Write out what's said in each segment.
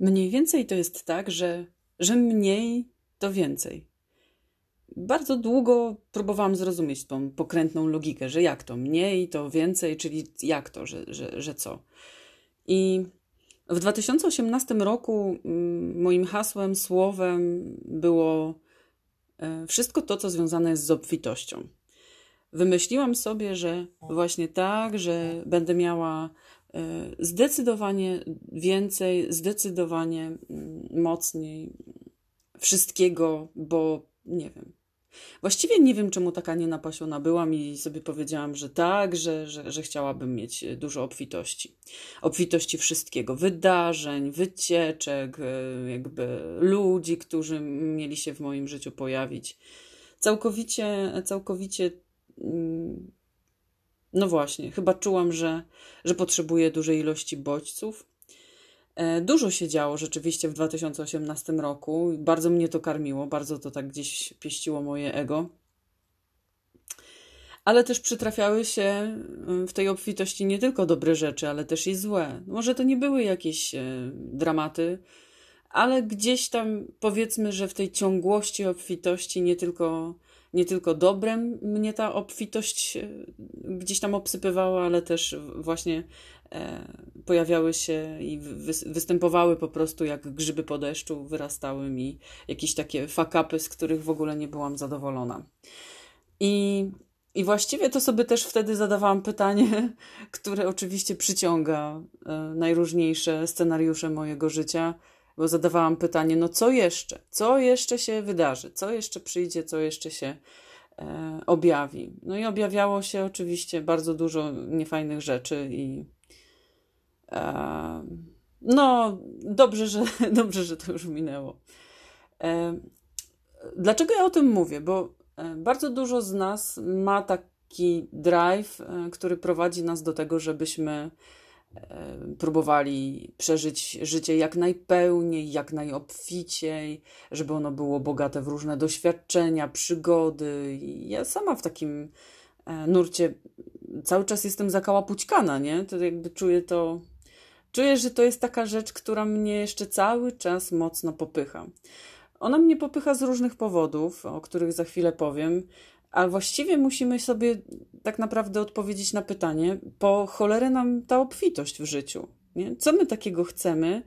Mniej więcej to jest tak, że, że mniej to więcej. Bardzo długo próbowałam zrozumieć tą pokrętną logikę, że jak to mniej, to więcej, czyli jak to, że, że, że co. I w 2018 roku mm, moim hasłem, słowem było e, wszystko to, co związane jest z obfitością. Wymyśliłam sobie, że właśnie tak, że będę miała zdecydowanie więcej, zdecydowanie mm, mocniej wszystkiego, bo nie wiem, Właściwie nie wiem, czemu taka nienapasiona byłam i sobie powiedziałam, że tak, że, że, że chciałabym mieć dużo obfitości. Obfitości wszystkiego, wydarzeń, wycieczek, e, jakby ludzi, którzy mieli się w moim życiu pojawić. Całkowicie, całkowicie, mm, no właśnie, chyba czułam, że, że potrzebuję dużej ilości bodźców E, dużo się działo rzeczywiście w 2018 roku. Bardzo mnie to karmiło, bardzo to tak gdzieś pieściło moje ego. Ale też przytrafiały się mm, w tej obfitości nie tylko dobre rzeczy, ale też i złe. Może to nie były jakieś e, dramaty, ale gdzieś tam powiedzmy, że w tej ciągłości obfitości nie tylko, nie tylko dobrem mnie ta obfitość e, gdzieś tam obsypywała, ale też właśnie E, pojawiały się i występowały po prostu jak grzyby po deszczu, wyrastały mi jakieś takie fakapy, z których w ogóle nie byłam zadowolona. I, I właściwie to sobie też wtedy zadawałam pytanie, które oczywiście przyciąga e, najróżniejsze scenariusze mojego życia, bo zadawałam pytanie, no co jeszcze? Co jeszcze się wydarzy? Co jeszcze przyjdzie? Co jeszcze się e, objawi? No i objawiało się oczywiście bardzo dużo niefajnych rzeczy i no, dobrze, że, dobrze, że to już minęło. Dlaczego ja o tym mówię? Bo e, bardzo dużo z nas ma taki drive, e, który prowadzi nas do tego, żebyśmy e, próbowali przeżyć życie jak najpełniej, jak najobficiej, żeby ono było bogate w różne doświadczenia, przygody. I ja sama w takim nurcie cały czas jestem zakałapućkana, nie? To jakby czuję to Czuję, że to jest taka rzecz, która mnie jeszcze cały czas mocno popycha. Ona mnie popycha z różnych powodów, o których za chwilę powiem, a właściwie musimy sobie tak naprawdę odpowiedzieć na pytanie, po cholerę nam ta obfitość w życiu. Nie? Co my takiego chcemy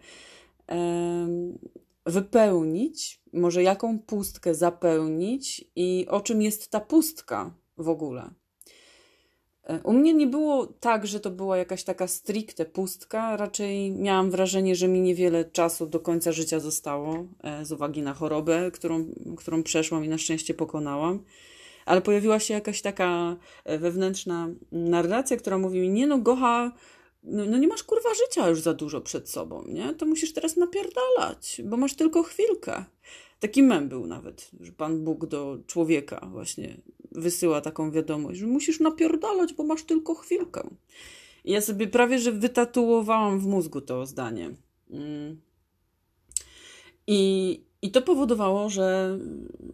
wypełnić, może jaką pustkę zapełnić i o czym jest ta pustka w ogóle. E, u mnie nie było tak, że to była jakaś taka stricte pustka. Raczej miałam wrażenie, że mi niewiele czasu do końca życia zostało e, z uwagi na chorobę, którą, którą przeszłam i na szczęście pokonałam. Ale pojawiła się jakaś taka e, wewnętrzna narracja, która mówi mi: Nie, no, Gocha, no, no nie masz kurwa życia już za dużo przed sobą, nie? To musisz teraz napierdalać, bo masz tylko chwilkę. Taki mem był nawet, że Pan Bóg do człowieka właśnie wysyła taką wiadomość, że musisz napierdalać, bo masz tylko chwilkę. I ja sobie prawie, że wytatuowałam w mózgu to zdanie. Mm. I, i to powodowało, że,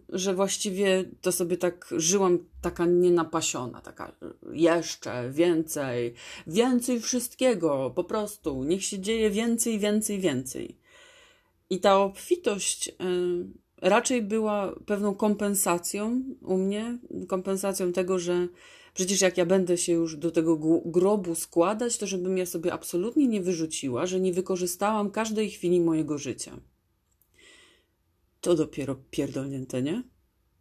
że właściwie to sobie tak żyłam taka nienapasiona, taka jeszcze więcej, więcej wszystkiego, po prostu, niech się dzieje więcej, więcej, więcej. I ta obfitość y, raczej była pewną kompensacją u mnie, kompensacją tego, że przecież jak ja będę się już do tego grobu składać, to żebym ja sobie absolutnie nie wyrzuciła, że nie wykorzystałam każdej chwili mojego życia. To dopiero pierdolnięte, nie?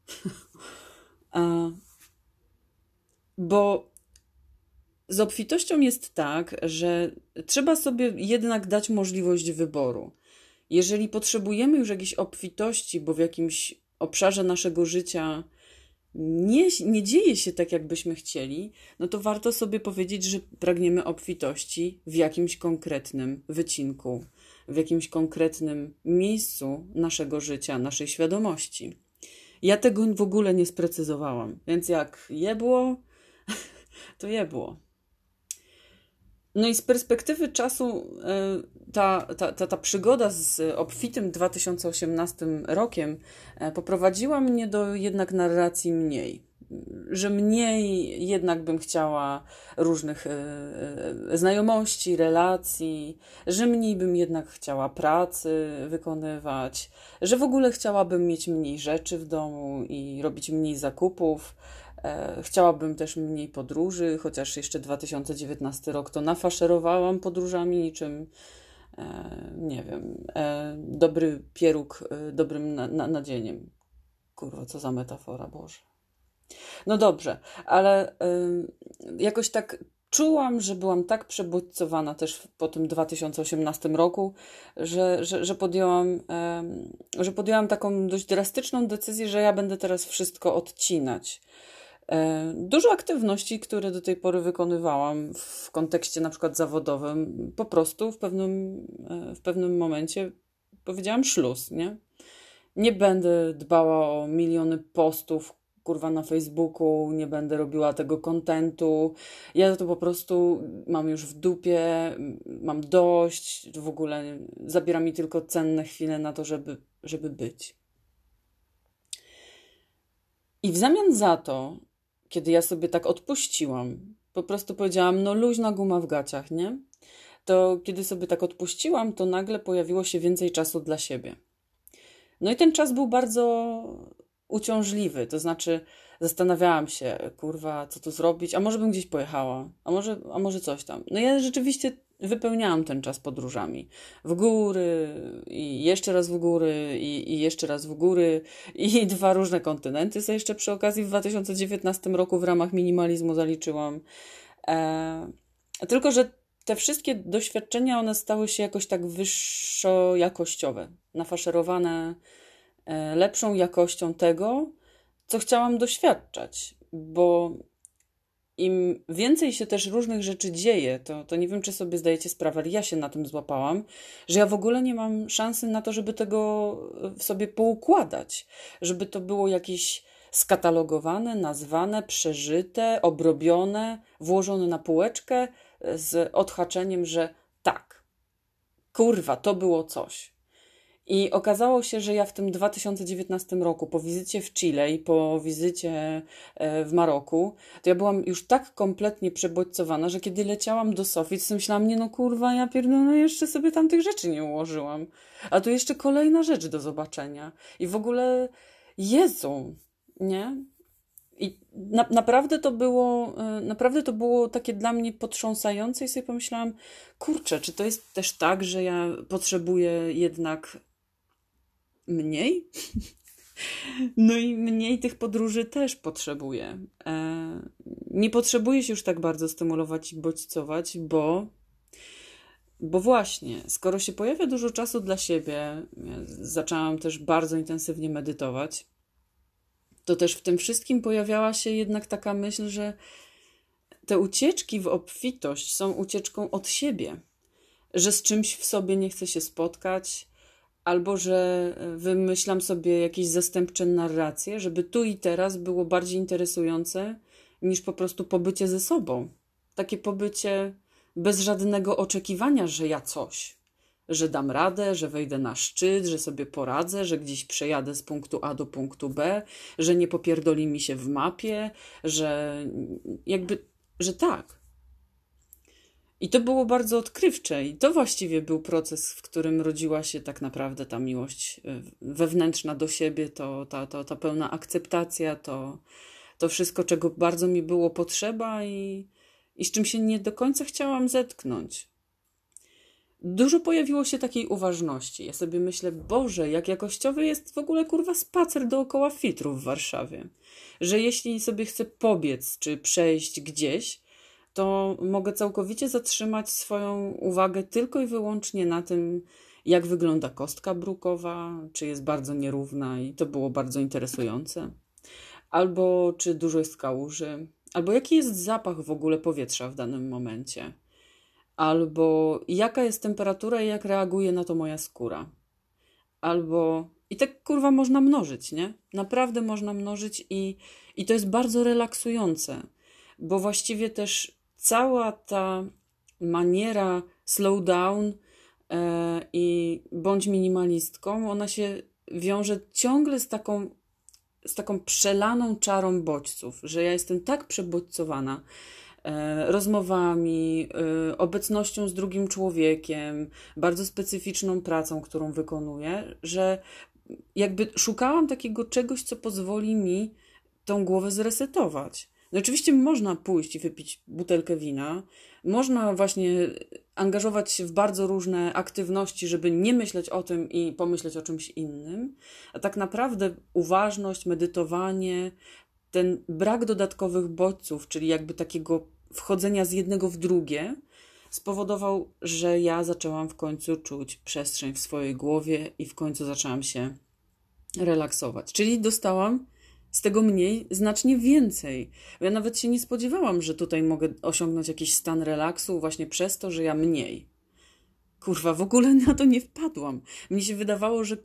A, bo z obfitością jest tak, że trzeba sobie jednak dać możliwość wyboru. Jeżeli potrzebujemy już jakiejś obfitości, bo w jakimś obszarze naszego życia nie, nie dzieje się tak, jakbyśmy chcieli, no to warto sobie powiedzieć, że pragniemy obfitości w jakimś konkretnym wycinku, w jakimś konkretnym miejscu naszego życia, naszej świadomości. Ja tego w ogóle nie sprecyzowałam, więc jak je było, to je było. No i z perspektywy czasu e, ta, ta, ta, ta przygoda z obfitym 2018 rokiem e, poprowadziła mnie do jednak narracji mniej. Że mniej jednak bym chciała różnych znajomości, relacji, że mniej bym jednak chciała pracy wykonywać, że w ogóle chciałabym mieć mniej rzeczy w domu i robić mniej zakupów. Chciałabym też mniej podróży, chociaż jeszcze 2019 rok to nafaszerowałam podróżami niczym E, nie wiem, e, dobry pieróg e, dobrym na, na, nadzieniem. Kurwa, co za metafora, Boże. No dobrze, ale jakoś tak czułam, że byłam tak przebodźcowana też po tym 2018 roku, że, że, że, podjęłam, że podjęłam taką dość drastyczną decyzję, że ja będę teraz wszystko odcinać. E, dużo aktywności, które do tej pory wykonywałam w kontekście na przykład zawodowym, po prostu w pewnym, e, w pewnym momencie powiedziałam szluz, nie? Nie będę dbała o miliony postów, kurwa, na Facebooku, nie będę robiła tego kontentu. Ja to po prostu mam już w dupie, mam dość, w ogóle zabiera mi tylko cenne chwile na to, żeby, żeby być. I w zamian za to kiedy ja sobie tak odpuściłam, po prostu powiedziałam, no luźna guma w gaciach, nie? To kiedy sobie tak odpuściłam, to nagle pojawiło się więcej czasu dla siebie. No i ten czas był bardzo uciążliwy, to znaczy zastanawiałam się, kurwa, co tu zrobić, a może bym gdzieś pojechała, a może, a może coś tam. No ja rzeczywiście wypełniałam ten czas podróżami. W góry i jeszcze raz w góry i, i, jeszcze raz w góry i dwa różne kontynenty sobie jeszcze przy okazji w 2019 roku w ramach minimalizmu zaliczyłam. E, tylko, że te wszystkie doświadczenia, one stały się jakoś tak wyższo jakościowe, nafaszerowane lepszą jakością tego, co chciałam doświadczać, bo im więcej się też różnych rzeczy dzieje, to, to nie wiem, czy sobie zdajecie sprawę, ale ja się na tym złapałam, że ja w ogóle nie mam szansy na to, żeby tego w sobie poukładać, żeby to było jakieś skatalogowane, nazwane, przeżyte, obrobione, włożone na półeczkę z odhaczeniem, że tak, kurwa, to było coś. I okazało się, że ja w tym 2019 roku, po wizycie w Chile i po wizycie e, w Maroku, to ja byłam już tak kompletnie przebodźcowana, że kiedy leciałam do Sofii, to myślałam, nie no kurwa, ja pierdolę, jeszcze sobie tam tych rzeczy nie ułożyłam. A tu jeszcze kolejna rzecz do zobaczenia. I w ogóle Jezu, nie? I na, naprawdę to było, e, naprawdę to było takie dla mnie potrząsające i sobie pomyślałam, kurczę, czy to jest też tak, że ja potrzebuję jednak mniej. No i mniej tych podróży też potrzebuję. E, nie potrzebuję się już tak bardzo stymulować i bodźcować, bo, bo właśnie, skoro się pojawia dużo czasu dla siebie, ja zaczęłam też bardzo intensywnie medytować, to też w tym wszystkim pojawiała się jednak taka myśl, że te ucieczki w obfitość są ucieczką od siebie, że z czymś w sobie nie chcę się spotkać, albo że e, wymyślam sobie jakieś zastępcze narracje, żeby tu i teraz było bardziej interesujące niż po prostu pobycie ze sobą. Takie pobycie bez żadnego oczekiwania, że ja coś, że dam radę, że wejdę na szczyt, że sobie poradzę, że gdzieś przejadę z punktu A do punktu B, że nie popierdoli mi się w mapie, że jakby, że tak, i to było bardzo odkrywcze, i to właściwie był proces, w którym rodziła się tak naprawdę ta miłość e, wewnętrzna do siebie, to, ta, ta pełna akceptacja, to, to wszystko, czego bardzo mi było potrzeba i, i z czym się nie do końca chciałam zetknąć. Dużo pojawiło się takiej uważności. Ja sobie myślę, Boże, jak jakościowy jest w ogóle kurwa spacer dookoła fitru w Warszawie. Że jeśli sobie chcę pobiec czy przejść gdzieś, to mogę całkowicie zatrzymać swoją uwagę tylko i wyłącznie na tym, jak wygląda kostka brukowa, czy jest bardzo nierówna i to było bardzo interesujące, albo czy dużo jest kałuży, albo jaki jest zapach w ogóle powietrza w danym momencie, albo jaka jest temperatura i jak reaguje na to moja skóra, albo i tak kurwa można mnożyć, nie? Naprawdę można mnożyć i, i to jest bardzo relaksujące, bo właściwie też cała ta maniera slow down e, i bądź minimalistką, ona się wiąże ciągle z taką z taką przelaną czarą bodźców, że ja jestem tak przebodźcowana e, rozmowami, e, obecnością z drugim człowiekiem, bardzo specyficzną pracą, którą wykonuję, że jakby szukałam takiego czegoś, co pozwoli mi tą głowę zresetować. No oczywiście można pójść i wypić butelkę wina, można właśnie angażować się w bardzo różne aktywności, żeby nie myśleć o tym i pomyśleć o czymś innym, a tak naprawdę uważność, medytowanie, ten brak dodatkowych bodźców, czyli jakby takiego wchodzenia z jednego w drugie, spowodował, że ja zaczęłam w końcu czuć przestrzeń w swojej głowie i w końcu zaczęłam się relaksować. Czyli dostałam z tego mniej znacznie więcej. Ja nawet się nie spodziewałam, że tutaj mogę osiągnąć jakiś stan relaksu właśnie przez to, że ja mniej. Kurwa, w ogóle na to nie wpadłam. Mnie się wydawało, że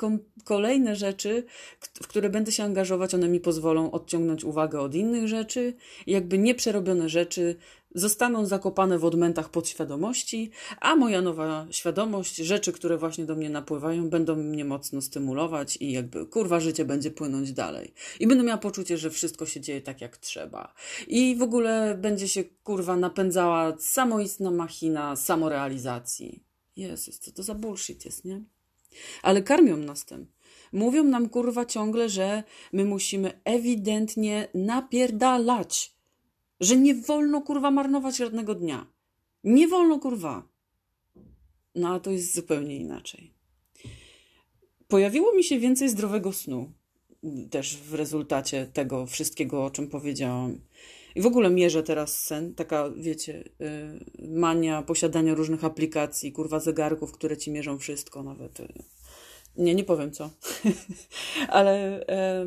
kolejne rzeczy, w które będę się angażować, one mi pozwolą odciągnąć uwagę od innych rzeczy. I jakby nieprzerobione rzeczy zostaną zakopane w odmętach podświadomości, a moja nowa świadomość, rzeczy, które właśnie do mnie napływają, będą mnie mocno stymulować i jakby kurwa życie będzie płynąć dalej. I będę miała poczucie, że wszystko się dzieje tak jak trzeba. I w ogóle będzie się kurwa napędzała samoistna machina samorealizacji. Jezus, co to za bullshit jest, nie? Ale karmią nas tym. Mówią nam kurwa ciągle, że my musimy ewidentnie napierdalać że nie wolno kurwa marnować żadnego dnia. Nie wolno kurwa. No a to jest zupełnie inaczej. Pojawiło mi się więcej zdrowego snu też w rezultacie tego wszystkiego, o czym powiedziałam. I w ogóle mierzę teraz sen, taka, wiecie, yy, mania posiadania różnych aplikacji, kurwa zegarków, które ci mierzą wszystko, nawet. Nie, nie powiem co. Ale e,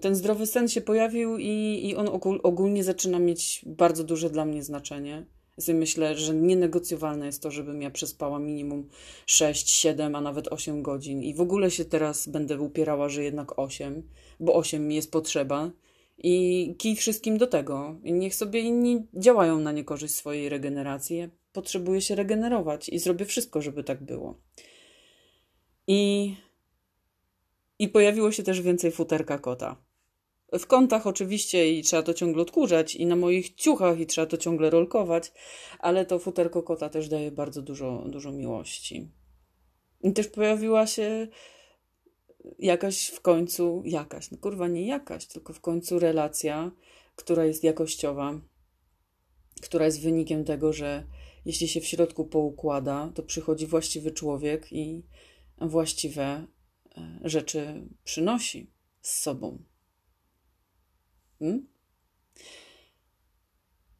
ten zdrowy sen się pojawił i, i on ogólnie zaczyna mieć bardzo duże dla mnie znaczenie. Ja myślę, że nienegocjowalne jest to, żebym ja przespała minimum 6, 7, a nawet 8 godzin. I w ogóle się teraz będę upierała, że jednak 8, bo 8 mi jest potrzeba. I kij wszystkim do tego. I niech sobie inni działają na niekorzyść swojej regeneracji. Potrzebuję się regenerować i zrobię wszystko, żeby tak było. I, I pojawiło się też więcej futerka kota. W kątach oczywiście i trzeba to ciągle odkurzać i na moich ciuchach i trzeba to ciągle rolkować, ale to futerko kota też daje bardzo dużo, dużo miłości. I też pojawiła się jakaś w końcu, jakaś, no kurwa nie jakaś, tylko w końcu relacja, która jest jakościowa, która jest wynikiem tego, że jeśli się w środku poukłada, to przychodzi właściwy człowiek i właściwe e, rzeczy przynosi z sobą. Hmm?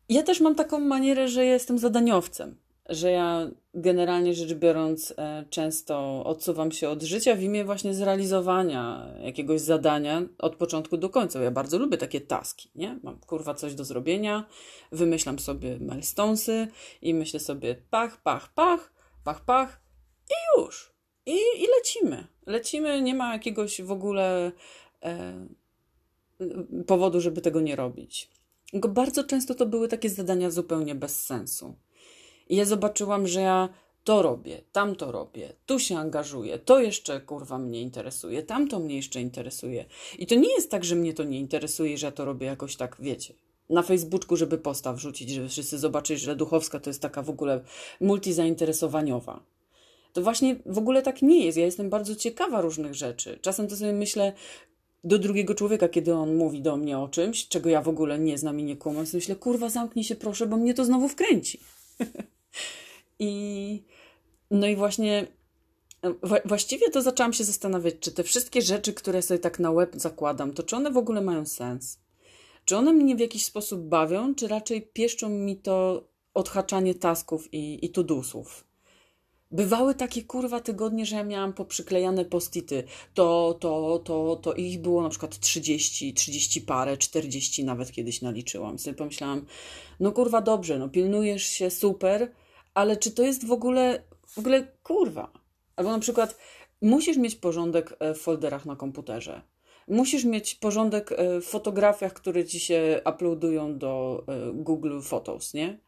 Ja też mam taką manierę, że jestem zadaniowcem, że ja generalnie rzecz biorąc e, często odsuwam się od życia w imię właśnie zrealizowania jakiegoś zadania od początku do końca. Ja bardzo lubię takie taski, nie? Mam kurwa coś do zrobienia, wymyślam sobie milestonesy i myślę sobie pach, pach, pach, pach, pach i już. I, i lecimy. Lecimy, nie ma jakiegoś w ogóle e, powodu, żeby tego nie robić. Bardzo często to były takie zadania zupełnie bez sensu. I ja zobaczyłam, że ja to robię, tam to robię, tu się angażuję, to jeszcze kurwa mnie interesuje, tam to mnie jeszcze interesuje. I to nie jest tak, że mnie to nie interesuje, że ja to robię jakoś tak, wiecie, na Facebooku, żeby postaw wrzucić, żeby wszyscy zobaczyli, że Duchowska to jest taka w ogóle multizainteresowaniowa to właśnie w ogóle tak nie jest. Ja jestem bardzo ciekawa różnych rzeczy. Czasem to sobie myślę do drugiego człowieka, kiedy on mówi do mnie o czymś, czego ja w ogóle nie znam i nie kumam, to myślę, kurwa, zamknij się proszę, bo mnie to znowu wkręci. I no i właśnie właściwie to zaczęłam się zastanawiać, czy te wszystkie rzeczy, które sobie tak na web zakładam, to czy one w ogóle mają sens? Czy one mnie w jakiś sposób bawią, czy raczej pieszczą mi to odhaczanie tasków i, i tudusów? Bywały takie kurwa tygodnie, że ja miałam poprzyklejane postity. To, to, to, to ich było na przykład 30, 30 parę, 40 nawet kiedyś naliczyłam. I sobie pomyślałam, no kurwa dobrze, no pilnujesz się, super, ale czy to jest w ogóle, w ogóle kurwa? Albo na przykład musisz mieć porządek e, w folderach na komputerze. Musisz mieć porządek e, w fotografiach, które ci się uploadują do e, Google Photos, nie?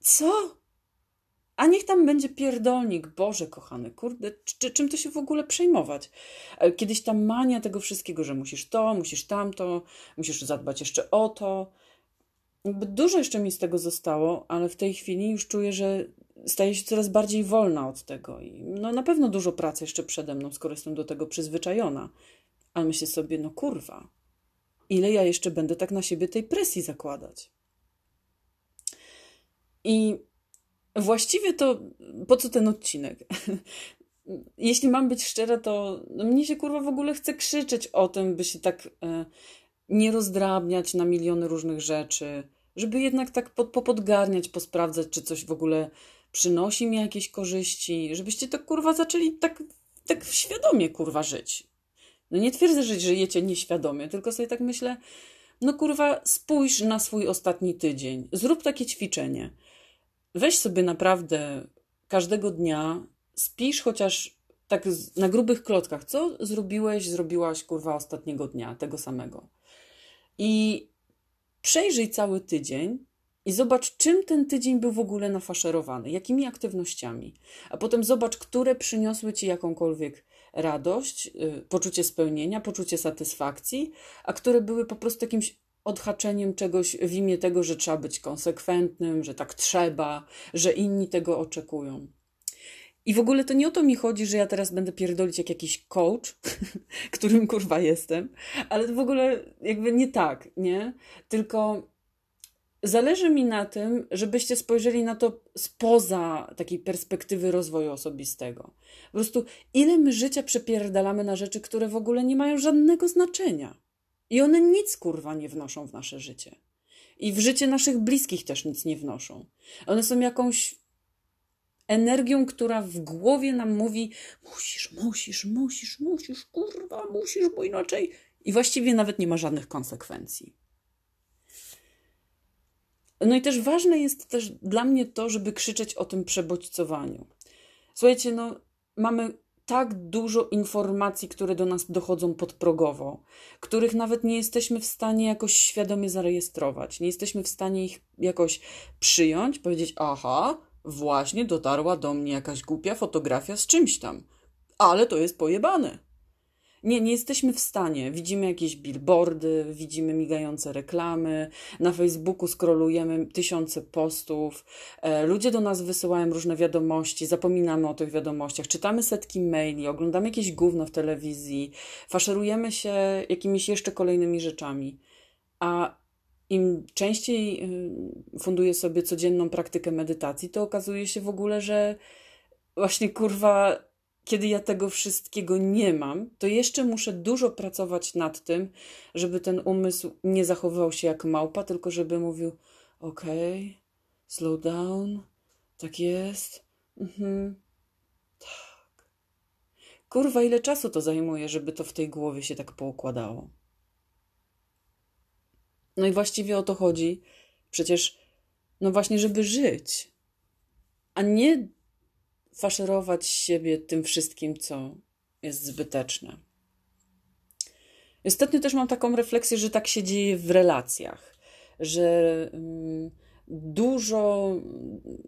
Co? A niech tam będzie pierdolnik, Boże kochany, kurde, czy, czym to się w ogóle przejmować? E, kiedyś ta mania tego wszystkiego, że musisz to, musisz tamto, musisz zadbać jeszcze o to. Jakby dużo jeszcze mi z tego zostało, ale w tej chwili już czuję, że staję się coraz bardziej wolna od tego. I no na pewno dużo pracy jeszcze przede mną, skoro jestem do tego przyzwyczajona. Ale myślę sobie, no kurwa, ile ja jeszcze będę tak na siebie tej presji zakładać? I właściwie to po co ten odcinek? Jeśli mam być szczera, to no mnie się kurwa w ogóle chce krzyczeć o tym, by się tak e, nie rozdrabniać na miliony różnych rzeczy, żeby jednak tak pod, popodgarniać, posprawdzać, czy coś w ogóle przynosi mi jakieś korzyści, żebyście to kurwa zaczęli tak, tak świadomie kurwa żyć. No nie twierdzę, że żyjecie nieświadomie, tylko sobie tak myślę, no kurwa, spójrz na swój ostatni tydzień, zrób takie ćwiczenie. Weź sobie naprawdę każdego dnia, spisz chociaż tak na grubych klockach, co zrobiłeś, zrobiłaś kurwa ostatniego dnia, tego samego. I przejrzyj cały tydzień i zobacz, czym ten tydzień był w ogóle nafaszerowany, jakimi aktywnościami. A potem zobacz, które przyniosły ci jakąkolwiek radość, yy, poczucie spełnienia, poczucie satysfakcji, a które były po prostu jakimś odhaczeniem czegoś w imię tego, że trzeba być konsekwentnym, że tak trzeba, że inni tego oczekują. I w ogóle to nie o to mi chodzi, że ja teraz będę pierdolić jak jakiś coach, którym kurwa jestem, ale to w ogóle jakby nie tak, nie? Tylko zależy mi na tym, żebyście spojrzeli na to spoza takiej perspektywy rozwoju osobistego. Po prostu, ile my życia przepierdalamy na rzeczy, które w ogóle nie mają żadnego znaczenia. I one nic kurwa nie wnoszą w nasze życie. I w życie naszych bliskich też nic nie wnoszą. One są jakąś energią, która w głowie nam mówi: musisz, musisz, musisz, musisz, kurwa, musisz, bo inaczej. I właściwie nawet nie ma żadnych konsekwencji. No i też ważne jest też dla mnie to, żeby krzyczeć o tym przebodźcowaniu. Słuchajcie, no mamy tak dużo informacji, które do nas dochodzą podprogowo, których nawet nie jesteśmy w stanie jakoś świadomie zarejestrować. Nie jesteśmy w stanie ich jakoś przyjąć, powiedzieć: Aha, właśnie dotarła do mnie jakaś głupia fotografia z czymś tam, ale to jest pojebane. Nie, nie jesteśmy w stanie. Widzimy jakieś billboardy, widzimy migające reklamy, na Facebooku scrollujemy tysiące postów, e, ludzie do nas wysyłają różne wiadomości, zapominamy o tych wiadomościach, czytamy setki maili, oglądamy jakieś gówno w telewizji, faszerujemy się jakimiś jeszcze kolejnymi rzeczami. A im częściej y, funduję sobie codzienną praktykę medytacji, to okazuje się w ogóle, że właśnie kurwa kiedy ja tego wszystkiego nie mam, to jeszcze muszę dużo pracować nad tym, żeby ten umysł nie zachowywał się jak małpa, tylko żeby mówił: okay, slow down, tak jest, mhm, tak. Kurwa, ile czasu to zajmuje, żeby to w tej głowie się tak poukładało? No i właściwie o to chodzi. Przecież, no właśnie, żeby żyć, a nie faszerować siebie tym wszystkim, co jest zbyteczne. Ostatnio też mam taką refleksję, że tak się dzieje w relacjach, że mm, dużo,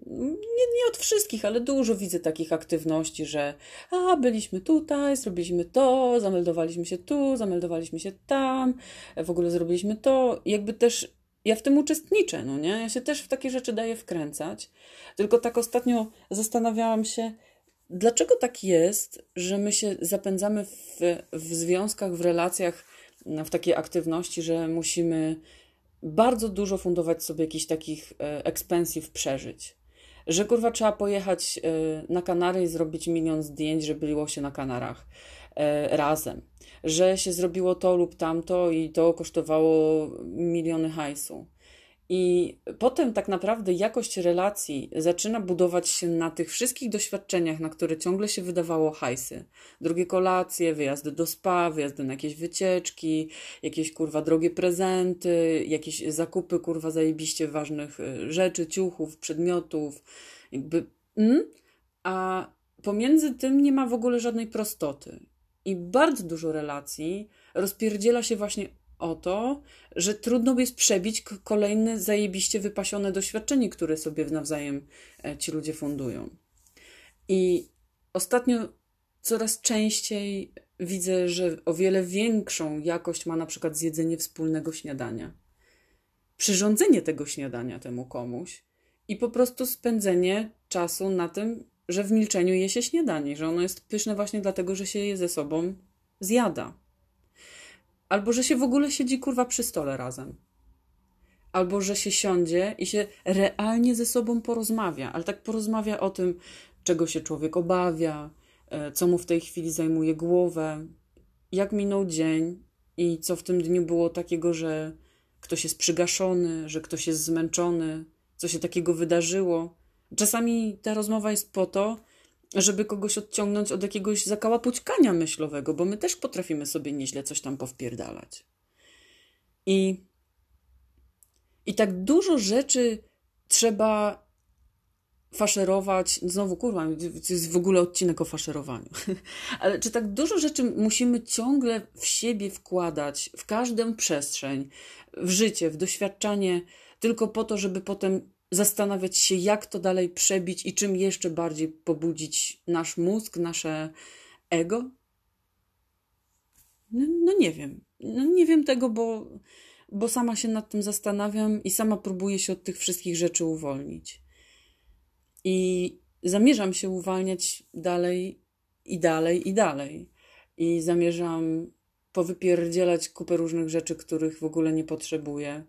nie, nie od wszystkich, ale dużo widzę takich aktywności, że a, byliśmy tutaj, zrobiliśmy to, zameldowaliśmy się tu, zameldowaliśmy się tam, w ogóle zrobiliśmy to. jakby też ja w tym uczestniczę, no nie? Ja się też w takie rzeczy daję wkręcać. Tylko tak ostatnio zastanawiałam się, dlaczego tak jest, że my się zapędzamy w, w związkach, w relacjach, w takiej aktywności, że musimy bardzo dużo fundować sobie jakichś takich e, ekspensów przeżyć. Że kurwa trzeba pojechać e, na Kanary i zrobić milion zdjęć, że było się na Kanarach razem że się zrobiło to lub tamto i to kosztowało miliony hajsu. I potem tak naprawdę jakość relacji zaczyna budować się na tych wszystkich doświadczeniach, na które ciągle się wydawało hajsy. Drogie kolacje, wyjazdy do spa, wyjazdy na jakieś wycieczki, jakieś kurwa drogie prezenty, jakieś zakupy kurwa zajebiście ważnych y, rzeczy, ciuchów, przedmiotów. Jakby, mm? A pomiędzy tym nie ma w ogóle żadnej prostoty. I bardzo dużo relacji rozpierdziela się właśnie o to, że trudno jest przebić kolejne zajebiście wypasione doświadczenie, które sobie nawzajem e, ci ludzie fundują. I ostatnio coraz częściej widzę, że o wiele większą jakość ma na przykład zjedzenie wspólnego śniadania. Przyrządzenie tego śniadania temu komuś i po prostu spędzenie czasu na tym, że w milczeniu je się śniadanie, że ono jest pyszne właśnie dlatego, że się je ze sobą zjada. Albo że się w ogóle siedzi kurwa przy stole razem. Albo że się siądzie i się realnie ze sobą porozmawia, ale tak porozmawia o tym, czego się człowiek obawia, e, co mu w tej chwili zajmuje głowę, jak minął dzień i co w tym dniu było takiego, że ktoś jest przygaszony, że ktoś jest zmęczony, co się takiego wydarzyło. Czasami ta rozmowa jest po to, żeby kogoś odciągnąć od jakiegoś zakałapućkania myślowego, bo my też potrafimy sobie nieźle coś tam powpierdalać. I, i tak dużo rzeczy trzeba faszerować. Znowu, kurwa, to jest w ogóle odcinek o faszerowaniu. Ale czy tak dużo rzeczy musimy ciągle w siebie wkładać, w każdą przestrzeń, w życie, w doświadczanie, tylko po to, żeby potem zastanawiać się, jak to dalej przebić i czym jeszcze bardziej pobudzić nasz mózg, nasze ego? No, no nie wiem. No nie wiem tego, bo, bo sama się nad tym zastanawiam i sama próbuję się od tych wszystkich rzeczy uwolnić. I zamierzam się uwalniać dalej i dalej i dalej. I zamierzam powypierdzielać kupę różnych rzeczy, których w ogóle nie potrzebuję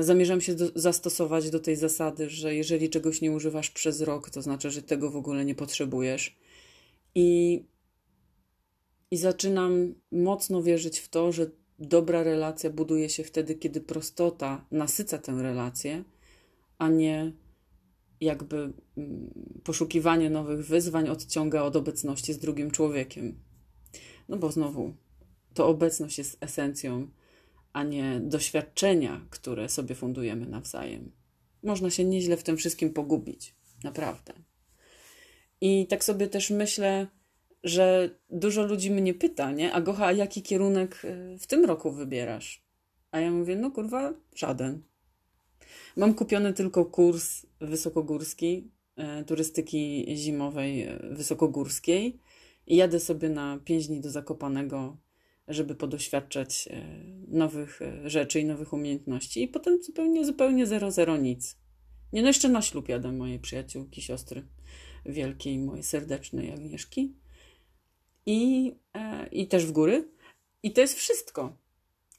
zamierzam się do, zastosować do tej zasady, że jeżeli czegoś nie używasz przez rok, to znaczy, że tego w ogóle nie potrzebujesz. I, i zaczynam mocno wierzyć w to, że dobra relacja buduje się wtedy, kiedy prostota nasyca tę relację, a nie jakby mm, poszukiwanie nowych wyzwań odciąga od obecności z drugim człowiekiem. No bo znowu, to obecność jest esencją a nie doświadczenia, które sobie fundujemy nawzajem. Można się nieźle w tym wszystkim pogubić, naprawdę. I tak sobie też myślę, że dużo ludzi mnie pyta, nie? A Gocha, a jaki kierunek y, w tym roku wybierasz? A ja mówię, no kurwa, żaden. Mam kupiony tylko kurs wysokogórski, e, turystyki zimowej e, wysokogórskiej i jadę sobie na 5 dni do Zakopanego żeby podoświadczać e, nowych e, rzeczy i nowych umiejętności. I potem zupełnie, zupełnie zero, zero nic. Nie no, jeszcze na ślub jadę mojej przyjaciółki, siostry wielkiej, mojej serdecznej Agnieszki. I, e, I też w góry. I to jest wszystko.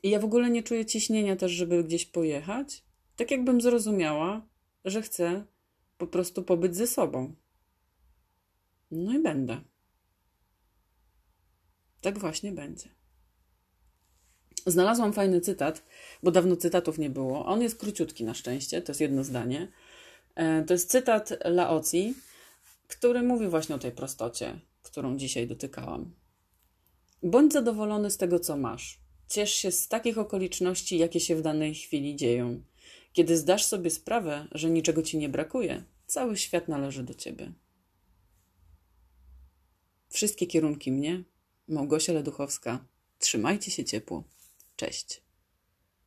I ja w ogóle nie czuję ciśnienia też, żeby gdzieś pojechać. Tak jakbym zrozumiała, że chcę po prostu pobyć ze sobą. No i będę. Tak właśnie będzie. Znalazłam fajny cytat, bo dawno cytatów nie było. On jest króciutki na szczęście, to jest jedno zdanie. E, to jest cytat Laozi, który mówi właśnie o tej prostocie, którą dzisiaj dotykałam. Bądź zadowolony z tego, co masz. Ciesz się z takich okoliczności, jakie się w danej chwili dzieją. Kiedy zdasz sobie sprawę, że niczego ci nie brakuje, cały świat należy do ciebie. Wszystkie kierunki mnie, Małgosia Leduchowska. Trzymajcie się ciepło. Cześć.